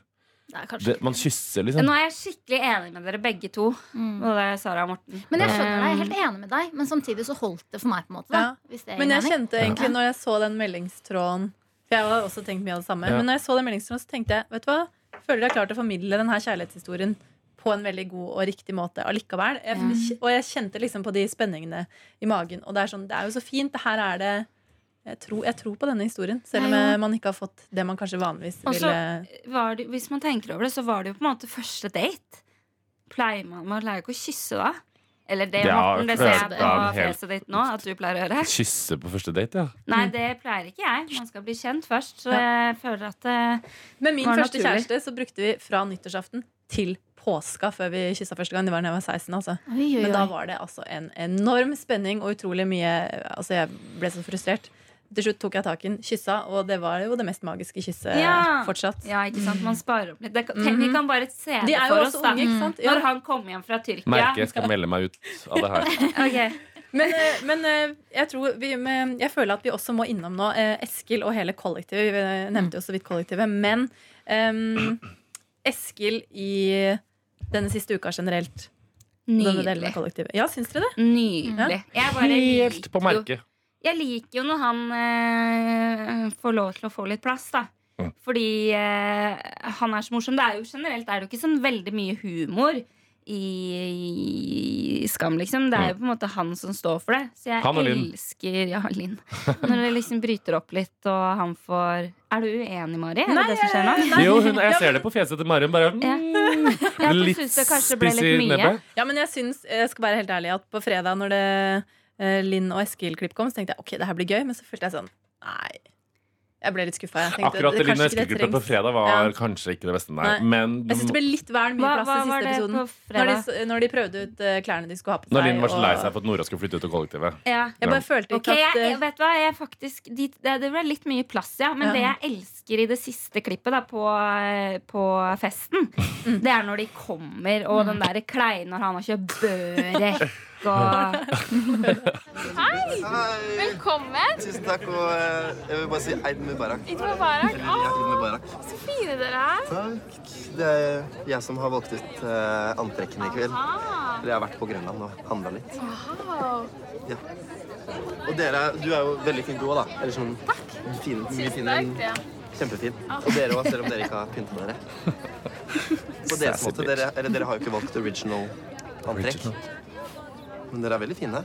Er Det, man kysser, liksom. Nå er jeg skikkelig enig med dere begge to. Både Sara og Morten. Men jeg skjønner deg, jeg er Um, helt enig med deg, men samtidig så holdt det for meg. på en måte da, Ja. hvis det gir Men jeg kjente egentlig når jeg så den meldingstråden For jeg har også tenkt mye av det samme. Ja. Men når jeg så den meldingstråden, så tenkte jeg Vet du hva? Føler jeg har klart å formidle denne kjærlighetshistorien på en veldig god og riktig måte allikevel. Jeg, Og jeg kjente liksom på de spenningene i magen. Og det er sånn, det er jo så fint. Det her er det jeg tror, jeg tror på denne historien, selv om Nei, ja. eh, man ikke har fått det man kanskje vanligvis Og Også, ville var det, hvis man tenker over det, så var det jo på en måte første date. Pleier man, man pleier jo ikke å kysse da. Eller det, Ja, Morten, det ser jeg på fjeset ditt nå at du pleier å gjøre. Kysse på første date, ja. Nei, det pleier ikke jeg. Man skal bli kjent først. Så jeg føler at det Med min Var første naturlig. kjæreste så brukte vi fra nyttårsaften til påska før vi kyssa første gang. Det var da jeg var 16. altså Oi, oi, Men da var det altså en enorm spenning og utrolig mye Altså, jeg ble så frustrert. Til slutt tok jeg tak i den, kyssa, og det var jo det mest magiske kysset Ja. fortsatt. Ja, ikke sant? Man sparer opp litt. Det, tenk, vi kan bare se det de for oss, da. unge, ikke sant? Ja. Når han kommer hjem fra Tyrkia. Merker jeg skal melde meg ut av det her. okay. Men, eh, men eh, jeg tror vi, Jeg føler at vi også må innom nå eh, Eskil og hele kollektivet. Vi nevnte jo så vidt kollektivet. Men um, Eskil i denne siste uka generelt. Nydelig. Ja, syns dere det? Nydelig. Jeg bare Helt på jo merket. Jeg liker jo når han eh, får lov til å få litt plass, da. Mm. Fordi eh, han er så morsom. Det er jo generelt er det jo ikke sånn veldig mye humor i, i Skam, liksom. Det er jo på en måte han som står for det. Så jeg Han og elsker Ja, Linn. Når det liksom bryter opp litt, og han får Er du uenig, Mari? Er det det som skjer nå? Nei. Jo, hun, jeg ser det på fjeset til Marion. Bare Ja. mm, Ja, litt spiss i nebbet. Ja, men jeg syns, jeg skal være helt ærlig, at på fredag når det Linn og Eskil-klipp kom, så tenkte jeg ok, det her blir gøy, men så følte jeg sånn Nei. Jeg ble litt skuffa. Akkurat det Linn og Eskil-klippet på fredag var Ja. kanskje ikke det beste, nei. Nei. Men Jeg syns det ble litt vel mye plass hva i var siste episoden. på Når fredag? de, når de prøvde ut eh, klærne de skulle ha på seg. når Linn var så lei seg for at Nora skulle flytte ut av kollektivet. Ja. Jeg bare følte ikke okay, at jeg, eh, vet du hva, jeg faktisk de, det, det ble litt mye plass, ja. Men Ja. det jeg elsker i det siste klippet da, på, eh, på festen, Mm. det er når de kommer, og den derre kleine når han har kjøpt børek og Velkommen! Tusen takk, og eh, jeg vil bare si Eid Mubarak. Eid Mubarak. Mubarak. Så fine dere er. Takk. Det er jeg som har valgt ut eh, antrekkene i kveld. Eller jeg har vært på Grønland og handla litt. Wow. Ja. Og dere, du er jo veldig flink du òg, da. Eller sånn fin, mye finere enn. Kjempefin. Og dere òg, selv om dere ikke har pynta dere. På deres måte. Dere, eller dere har jo ikke valgt original antrekk. Men dere er veldig fine.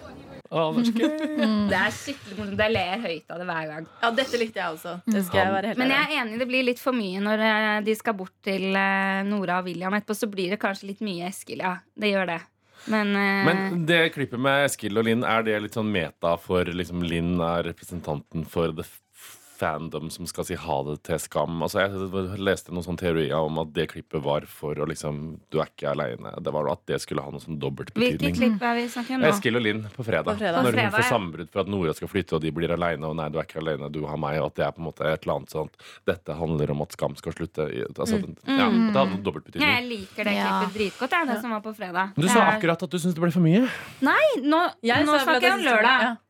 Oh, det er. Det er skikkelig morsomt. Jeg ler høyt av det hver gang. Ja, dette likte jeg også. Det skal jeg være helt Men jeg er enig, det blir litt for mye når eh, de skal bort til eh, Nora og William etterpå. Så blir det kanskje litt mye Eskil, ja. Det gjør det. Men, uh... Men det klippet med Eskil og Linn, er det litt sånn meta for liksom Linn er representanten for f- fandom som skal si ha det til Skam? Altså Jeg leste noen sånne teorier om at det klippet var for å liksom Du er ikke aleine. Det var at det skulle ha noe sånn dobbelt hvilket klipp er vi snakker om nå? Eskil og Linn på fredag. På fredag. Når hun fredag, får sammenbrudd for at Nora skal flytte, og de blir aleine. Og nei, du er ikke aleine, du har meg. Og at det er på en måte et eller annet sånt Dette handler om at Skam skal slutte. Altså, mm. ja, det hadde dobbelt Ja, jeg liker det klippet dritgodt, jeg, det som var på fredag. Du sa er- akkurat at du syntes det ble for mye. Nei, nå, nå snakker jeg om det lørdag.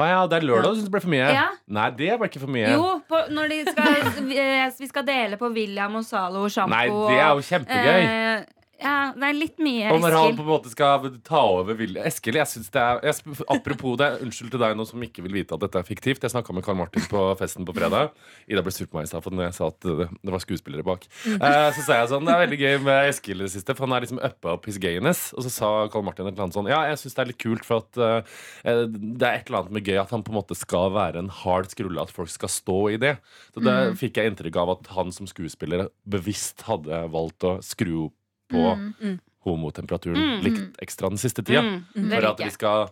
Ja. Å ja, det er lørdag du syns det ble for mye? Ja. Nei, det ble ikke for mye. Jo, på, når skal, vi, skal dele på William og Zalo sjampo. Nei, det er jo kjempegøy. eh, ja, det er litt mye Og når han på en måte skal ta over Vilja Eskil, jeg syns det er jeg, Apropos det, unnskyld til deg nå som ikke vil vite at dette er fiktivt. Jeg snakka med Karl Martin på festen på fredag. Ida ble sur på meg i stad for når jeg sa at det, det var skuespillere bak. Eh, så sa jeg sånn Det er veldig gøy med Eskil i det siste, for han er liksom uppa up his gayness. Og så sa Karl Martin et eller annet sånn Ja, jeg syns det er litt kult, for at uh, det er et eller annet med gøy at han på en måte skal være en hard skrulle, at folk skal stå i det. Så det fikk jeg inntrykk av at han som skuespiller bevisst hadde valgt å skru på homotemperaturen litt ekstra den siste tida. Mm, For at vi skal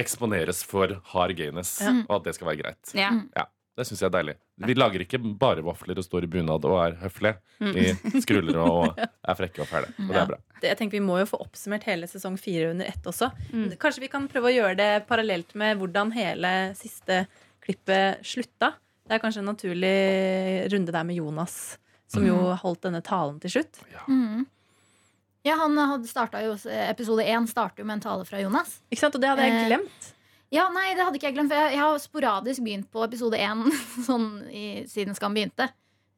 eksponeres for hard gayness, og at det skal være greit. Ja. Ja, Det syns jeg er deilig. Vi lager ikke bare vafler og står i bunad og er høflige. Mm. Vi skruller og er frekke og fæle. Og det er bra. Jeg tenker Vi må jo få oppsummert hele sesong fire under ett også. Mm. Kanskje vi kan prøve å gjøre det parallelt med hvordan hele siste klippet slutta. Det er kanskje en naturlig runde der med Jonas, som jo holdt denne talen til slutt. Mm. Ja, han hadde jo Episode én starter jo med en tale fra Jonas. Ikke sant? Og det hadde jeg Eh, glemt. Ja, nei, det hadde ikke jeg glemt. For jeg, jeg har sporadisk begynt på episode én sånn i, siden Skam begynte.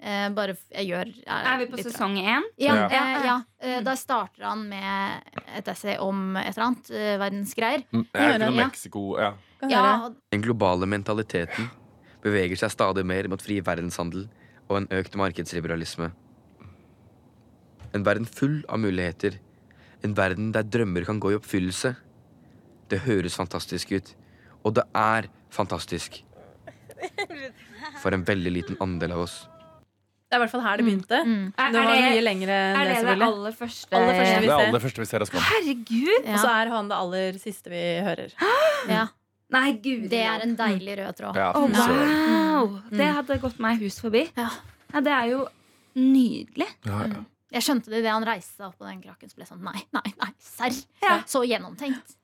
Eh, bare jeg gjør Er vi på litt sesong én? Ja, Ja. eh, ja. Eh, da starter han med et essay om et eller annet. Eh, verdensgreier. Mm, Er ikke noe Mexico ja. Ja, Den globale mentaliteten beveger seg stadig mer mot fri verdenshandel og en økt markedsliberalisme. En verden full av muligheter. En verden der drømmer kan gå i oppfyllelse. Det høres fantastisk ut. Og det er fantastisk. For en veldig liten andel av oss. Det er i hvert fall her det begynte. Mm. Er, Det er var det, mye lengre enn er det, det det aller første? Aller første vi Det er ser. aller første vi ser oss Skam. Herregud! Og så er han det aller siste vi hører. ja. Nei, gud. Det er en deilig rød tråd. Ja, oh, wow! Mm. Det hadde gått meg hus forbi. Ja. Ja, det er jo nydelig. Ja, ja. Jeg skjønte det idet han reiste seg opp på den krakken. Så ble jeg sånn, nei, nei, nei, serr. Ja. Så gjennomtenkt.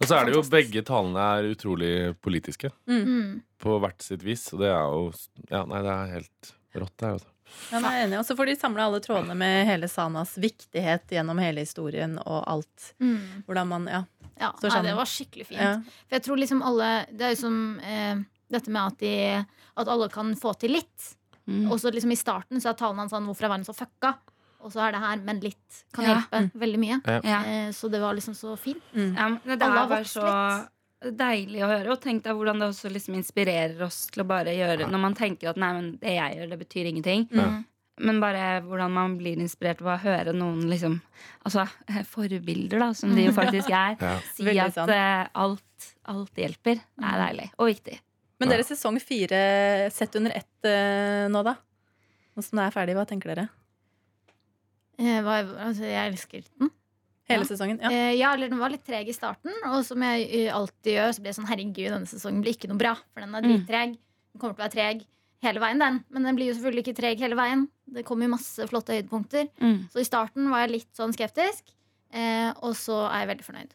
Og så er det jo begge talene er utrolig politiske Mm. på hvert sitt vis. Og det er jo Ja, nei, det er helt rått, det her. vet du. Ja, jeg er enig. Og så får de samla alle trådene med hele Sanas viktighet gjennom hele historien og alt. Mm. Hvordan man, ja. Ja, Står sammen. Ja, det var skikkelig fint. ja. For jeg tror liksom alle Det er jo som eh, dette med at, de, at alle kan få til litt. Mm. Og så liksom i starten så er talen hans sånn 'Hvorfor er verden så fucka?' Og så er det her 'Men litt kan Ja. hjelpe'. Veldig mye. Ja. Eh, så det var liksom så fint. Mm. Ja, men det Alle har vokst så deilig å høre. Og tenk deg hvordan det også liksom inspirerer oss til å bare gjøre Når man tenker at nei, men det jeg gjør, det betyr ingenting. Mm. Men bare hvordan man blir inspirert av å høre noen liksom Altså eh, forbilder, da, som de jo faktisk er. Ja. Si at eh, alt, alt hjelper. Det er deilig. Og viktig. Men dere sesong fire sett under ett eh, nå, da? Nå som det er ferdig, hva tenker dere? Jeg, hva, altså, jeg elsker den. Hele sesongen? Ja. Eh, ja, eller den var litt treg i starten, og som jeg eh, alltid gjør, så blir jeg sånn herregud, denne sesongen blir ikke noe bra. For den er Mm. drittreg. Den kommer til å være treg. hele veien, den. Men den blir jo selvfølgelig ikke treg hele veien. Det kommer jo masse flotte høydepunkter. Mm. Så i starten var jeg litt sånn skeptisk, eh, og så er jeg veldig fornøyd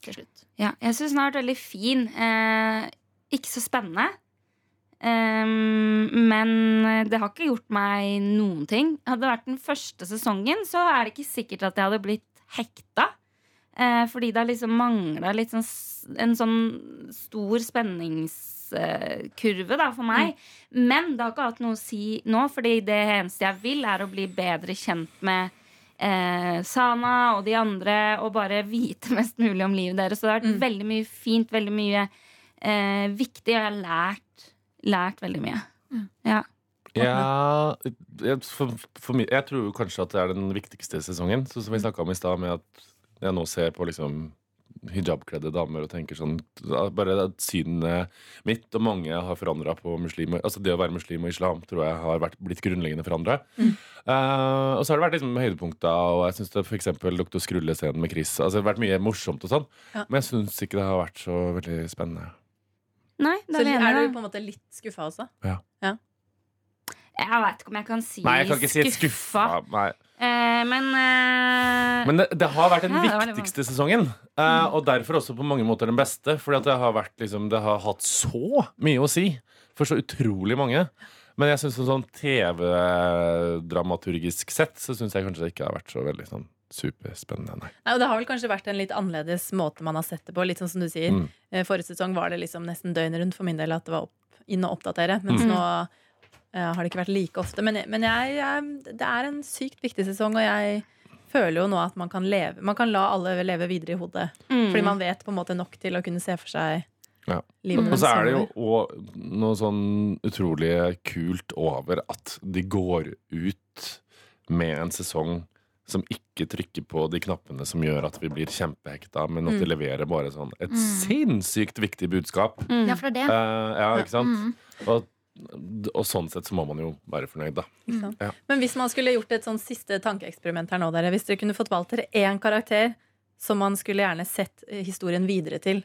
til slutt. Ja, jeg syns den har vært veldig fin. Eh, ikke så spennende. Um, men det har ikke gjort meg noen ting. Hadde det vært den første sesongen, så er det ikke sikkert at jeg hadde blitt hekta. Eh, fordi det har liksom mangla litt sånn, en sånn stor spenningskurve da, for meg. Men det har ikke hatt noe å si nå, fordi det eneste jeg vil, er å bli bedre kjent med eh, Sana og de andre, og bare vite mest mulig om livet deres. Så det har vært veldig mye fint, veldig mye eh, viktig, og jeg har lært, lært veldig mye. Ja. Ja, jeg, for, for, jeg tror kanskje at det er den viktigste sesongen. Så som vi snakka om i stad, med at jeg nå ser på liksom hijabkledde damer og tenker sånn Bare at synet mitt og mange har forandra på muslim Altså det å være muslim og islam tror jeg har vært, blitt grunnleggende forandra. og så har det vært liksom høydepunkter, og jeg syns f.eks. Dr. Skrulle-scenen med Chris altså Det har vært mye morsomt og sånn, Ja. men jeg syns ikke det har vært så veldig spennende. Nei, Så det er er du på en måte litt skuffa også? Jeg vet ikke om jeg kan si Nei, jeg kan ikke si skuffa. skuffa. Nei. Eh, men eh, Men det, det har vært den Ja, viktigste sesongen. eh, og derfor også på mange måter den beste. Fordi at det har, vært, liksom, det har hatt så mye å si for så utrolig mange. Men jeg synes sånn TV-dramaturgisk sett så syns jeg kanskje det ikke har vært så veldig sånn superspennende. Nei. Nei, og Det har vel kanskje vært en litt annerledes måte man har sett det på. Litt sånn som du sier. Mm. Eh, Forrige sesong var det liksom nesten døgnet rundt for min del at det var opp, inn og oppdatere. Mens Mm. nå eh, har det ikke vært like ofte. Men, men jeg, jeg, det er en sykt viktig sesong, og jeg føler jo nå at man kan leve Man kan la alle leve videre i hodet. mm. Fordi man vet på en måte nok til å kunne se for seg Ja. livet Og så er det jo noe sånn utrolig kult over at de går ut med en sesong som ikke trykker på de knappene som gjør at vi blir kjempehekta, men at de Mm. leverer bare sånn et Mm. sinnssykt viktig budskap. Mm. Ja, for det er det. Uh, ja, ikke sant? Mm. Og, og sånn sett så må man jo være fornøyd, da. Ja. Men hvis man skulle gjort et sånn siste tankeeksperiment her nå, dere, hvis dere kunne fått valgt dere én karakter som man skulle gjerne sett eh, historien videre til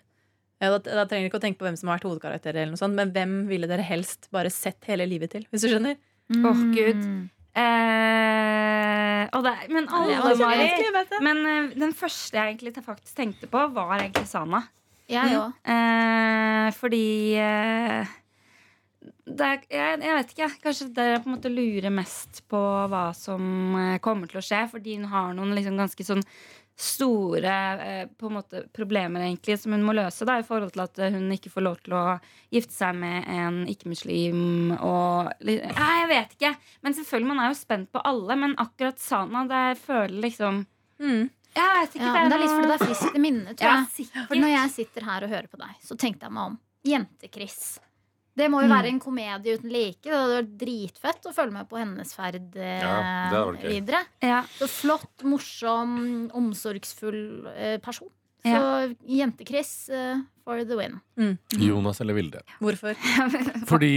ja, da, da trenger dere ikke å tenke på hvem som har vært hovedkarakter, eller noe sånt, men hvem ville dere helst bare sett hele livet til? Hvis du skjønner? Åh, Gud. Mm. Eh, og det, men alle, var vet det. Men uh, den første jeg egentlig faktisk tenkte på, var egentlig Sana. Jeg òg. Eh, fordi eh, det er, jeg, jeg vet ikke. Kanskje det er på en måte lurer mest på hva som eh, kommer til å skje. Fordi hun har noen liksom ganske sånn store eh, måte problemer egentlig som hun må løse. Da, I forhold til at hun ikke får lov til å gifte seg med en ikke-muslim. Og Nei, jeg vet ikke. Men selvfølgelig, man er jo spent på alle. Men akkurat Sana, det føler liksom Mm. Jeg vet ikke. Ja, men det er litt fordi det er friskt i minnet, tror Ja, jeg. For når jeg sitter her og hører på deg, så tenkte jeg meg om. Jente-Chris. Det må jo Mm. være en komedie uten like. Det hadde vært dritfett å følge med på hennes ferd eh, Ja, gøy. videre. Ja. Så flott, morsom, omsorgsfull eh, person. Så Ja. Jente-Chris eh, for the win. Jonas eller Vilde? Hvorfor? Fordi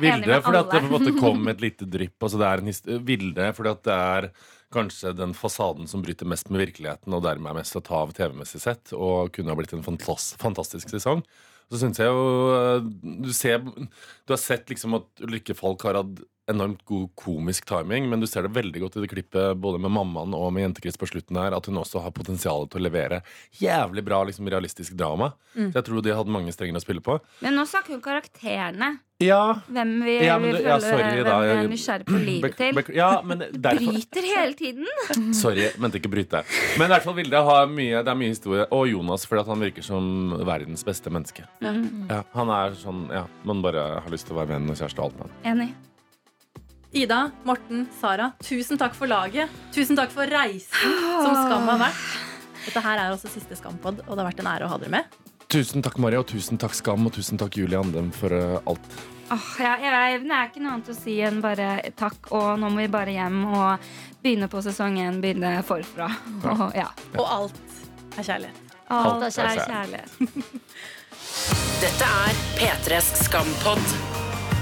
Vilde, fordi at det på en måte kom et lite drypp. Altså det er en Vilde fordi at det er kanskje den fasaden som bryter mest med virkeligheten, og dermed er mest å ta av TV-messig sett, og kunne ha blitt en fantastisk sesong. Så syns jeg jo eh, Du ser Du har sett liksom at Ulrikke Falk har hatt enormt god komisk timing, men du ser det veldig godt i det klippet både med mammaen og med Jente-Chris på slutten her, at hun også har potensial til å levere jævlig bra liksom, realistisk drama. Mm. Så jeg tror de hadde mange strenger å spille på. Men nå snakker hun karakterene. Ja, Hvem vi Ja, men vi du- ja, sorry, hvem da. vi er nysgjerrig på livet til. bek- Ja, men derfor Bryter hele tiden. Sorry, mente ikke bryte. Men i hvert fall Vilde har mye, det er mye historie. Og Jonas, fordi at han virker som verdens beste menneske. Ja, han er sånn, ja, Man bare har lyst til å være venn og kjæreste og alt med ham. Enig. Ida, Morten, Sara, tusen takk for laget. Tusen takk for reisen som Skam har vært. Dette her er også siste Skampod, og det har vært en ære å ha dere med. Tusen takk, Maria, og tusen takk, Skam, og tusen takk, Julie Andem, for uh, alt. Oh, ja, jeg, det er ikke noe annet å si enn bare takk, og nå må vi bare hjem og begynne på sesongen. Begynne forfra. Og, ja. Og alt er kjærlighet. Alt Alt er er kjærlighet. kjærlighet. Dette er P3s Skampod.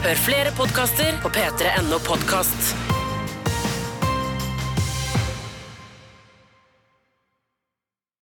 Hør flere podkaster på p3.no podkast.